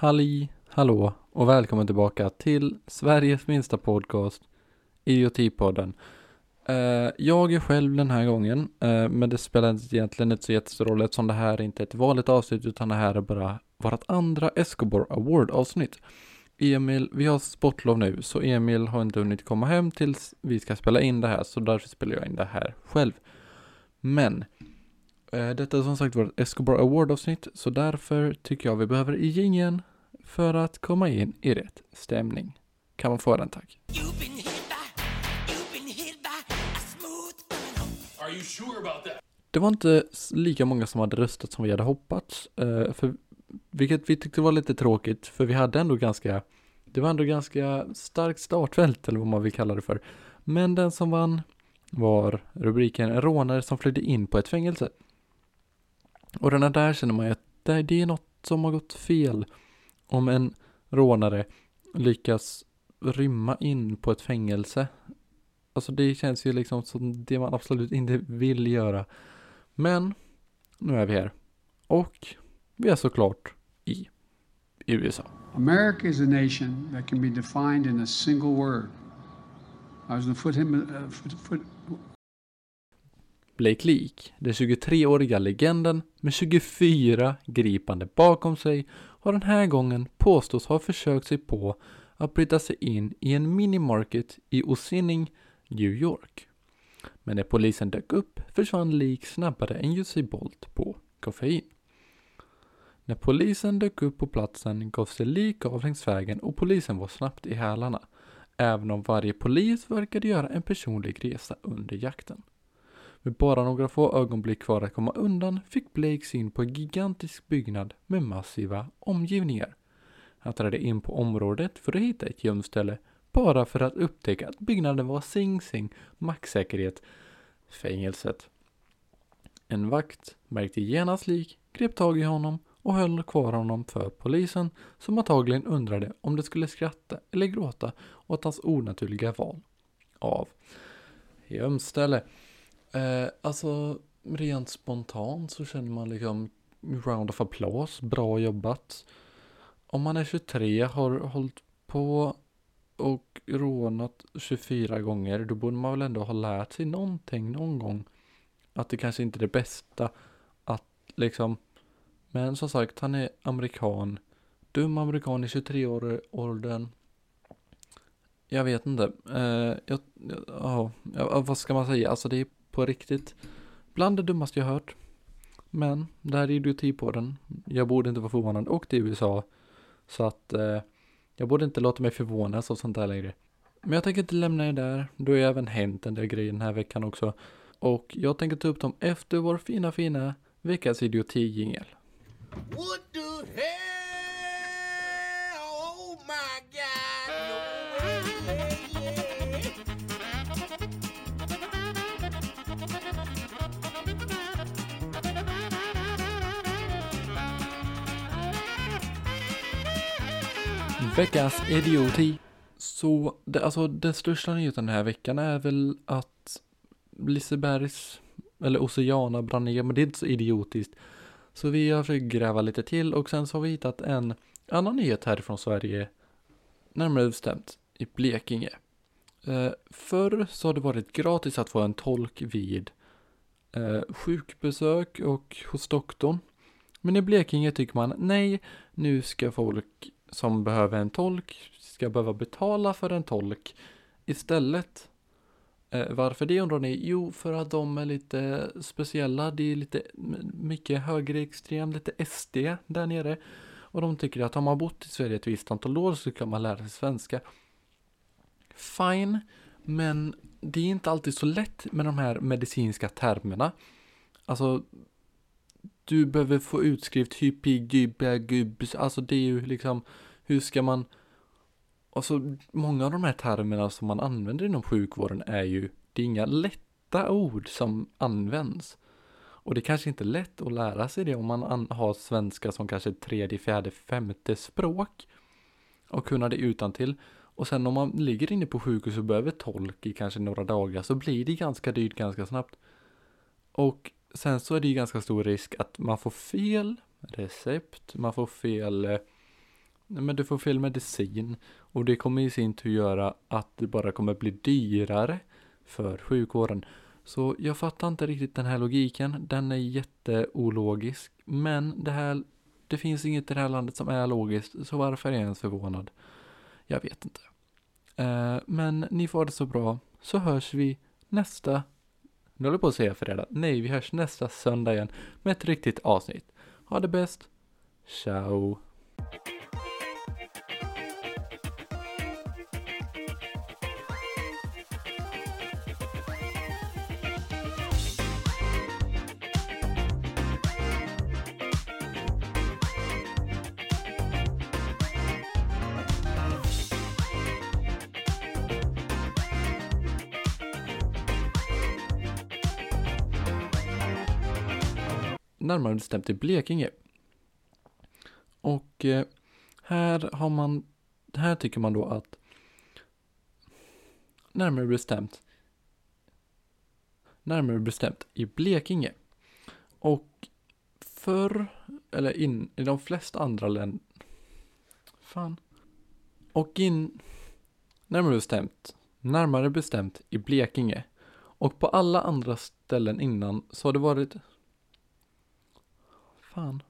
Halli, hallå och välkommen tillbaka till Sveriges minsta podcast, Idiotipodden. Uh, jag är själv den här gången, uh, men det spelar egentligen inte så jättestor roll eftersom det här inte är ett vanligt avsnitt utan det här är bara vårt andra Escobar Award avsnitt. Emil, vi har sportlov nu så Emil har inte hunnit komma hem tills vi ska spela in det här så därför spelar jag in det här själv. Men eh, detta är som sagt vårt Escobar Award avsnitt så därför tycker jag vi behöver i gingen för att komma in i rätt stämning. Kan man få den tack? Det var inte lika många som hade röstat som vi hade hoppats. eh, för, vilket vi tyckte var lite tråkigt, för vi hade ändå ganska, det var ändå ganska starkt startfält, eller vad man vill kalla det för. Men den som vann var rubriken En rånare som flydde in på ett fängelse. Och den här där känner man ju att det, det är något som har gått fel. Om en rånare lyckas rymma in på ett fängelse. Alltså det känns ju liksom som det man absolut inte vill göra. Men nu är vi här. Och vi är såklart i USA. America is a nation that can be defined in a single word. I was gonna to put him, uh, foot, foot, Blake Leak, den 23-åriga legenden med 24 gripande bakom sig, har den här gången påstås ha försökt sig på att bryta sig in i en minimarket i Ossining, New York. Men när polisen dök upp försvann Leak snabbare än Usain Bolt på koffein. När polisen dök upp på platsen gav sig Leak av längs vägen och polisen var snabbt i hälarna. Även om varje polis verkade göra en personlig resa under jakten. Med bara några få ögonblick kvar att komma undan fick Blake syn på en gigantisk byggnad med massiva omgivningar. Han trädde in på området för att hitta ett gömställe bara för att upptäcka att byggnaden var Sing Sing maxsäkerhet fängelset. En vakt märkte genast lik, grep tag i honom och höll kvar honom för polisen som antagligen undrade om det skulle skratta eller gråta åt hans onaturliga val av gömställe. Eh, alltså rent spontant så känner man liksom round of applause, bra jobbat. Om man är 23, har hållit på och rånat 24 gånger, då borde man väl ändå ha lärt sig någonting någon gång. Att det kanske inte är det bästa att liksom, men som sagt, han är amerikan. Dum amerikan i 23-årsåldern. Jag vet inte. Uh, jag, ja, ja, vad ska man säga? Alltså det är på riktigt bland det dummaste jag hört. Men det här är idioti på den. Jag borde inte vara förvånad. Och det är USA. Så att eh, jag borde inte låta mig förvånas av sånt där längre. Men jag tänker inte lämna er där. Då har ju även hänt en del grejer den här veckan också. Och jag tänker ta upp dem efter vår fina fina veckans idioti-jingel. What the hell? Oh my God! No way. Veckans idioti. Så, det, alltså den största nyheten den här veckan är väl att Lisebergs, eller Oceana brann ner, men det är inte så idiotiskt. Så vi har försökt gräva lite till och sen så har vi hittat en annan nyhet härifrån Sverige, närmare bestämt i Blekinge. Eh, förr så har det varit gratis att få en tolk vid eh, sjukbesök och hos doktorn. Men i Blekinge tycker man nej, nu ska folk som behöver en tolk ska behöva betala för en tolk istället. Eh, varför det undrar ni? Jo, för att de är lite speciella. Det är lite mycket högerextrem, lite SD där nere. Och de tycker att om man bott i Sverige ett visst antal år så kan man lära sig svenska. Fine, men det är inte alltid så lätt med de här medicinska termerna. Alltså, du behöver få utskrift hypigybagubs, eh, alltså det är ju liksom, hur ska man, alltså många av de här termerna som man använder inom sjukvården är ju, det är inga lätta ord som används. Och det kanske inte är lätt att lära sig det om man har svenska som kanske tredje, fjärde, femte språk. Och kunna det utan till. Och sen om man ligger inne på sjukhus och behöver tolk i kanske några dagar så blir det ganska dyrt ganska snabbt. Och sen så är det ju ganska stor risk att man får fel recept, man får fel eh, nej, men du får fel medicin och det kommer i sin tur göra att det bara kommer bli dyrare för sjukvården. Så jag fattar inte riktigt den här logiken. Den är jätteologisk. Men det här, det finns inget i det här landet som är logiskt. Så varför är jag ens förvånad? Jag vet inte. Eh, men ni får ha det så bra. Så hörs vi nästa, nu håller jag på att säga fredag. Nej, vi hörs nästa söndag igen med ett riktigt avsnitt. Ha det bäst. Ciao. Närmare bestämt i Blekinge. Och eh, här har man, här tycker man då att närmare bestämt närmare bestämt i Blekinge. Och förr, eller in, i de flesta andra länder, fan. Och in, närmare bestämt, närmare bestämt i Blekinge. Och på alla andra ställen innan så har det varit Fan.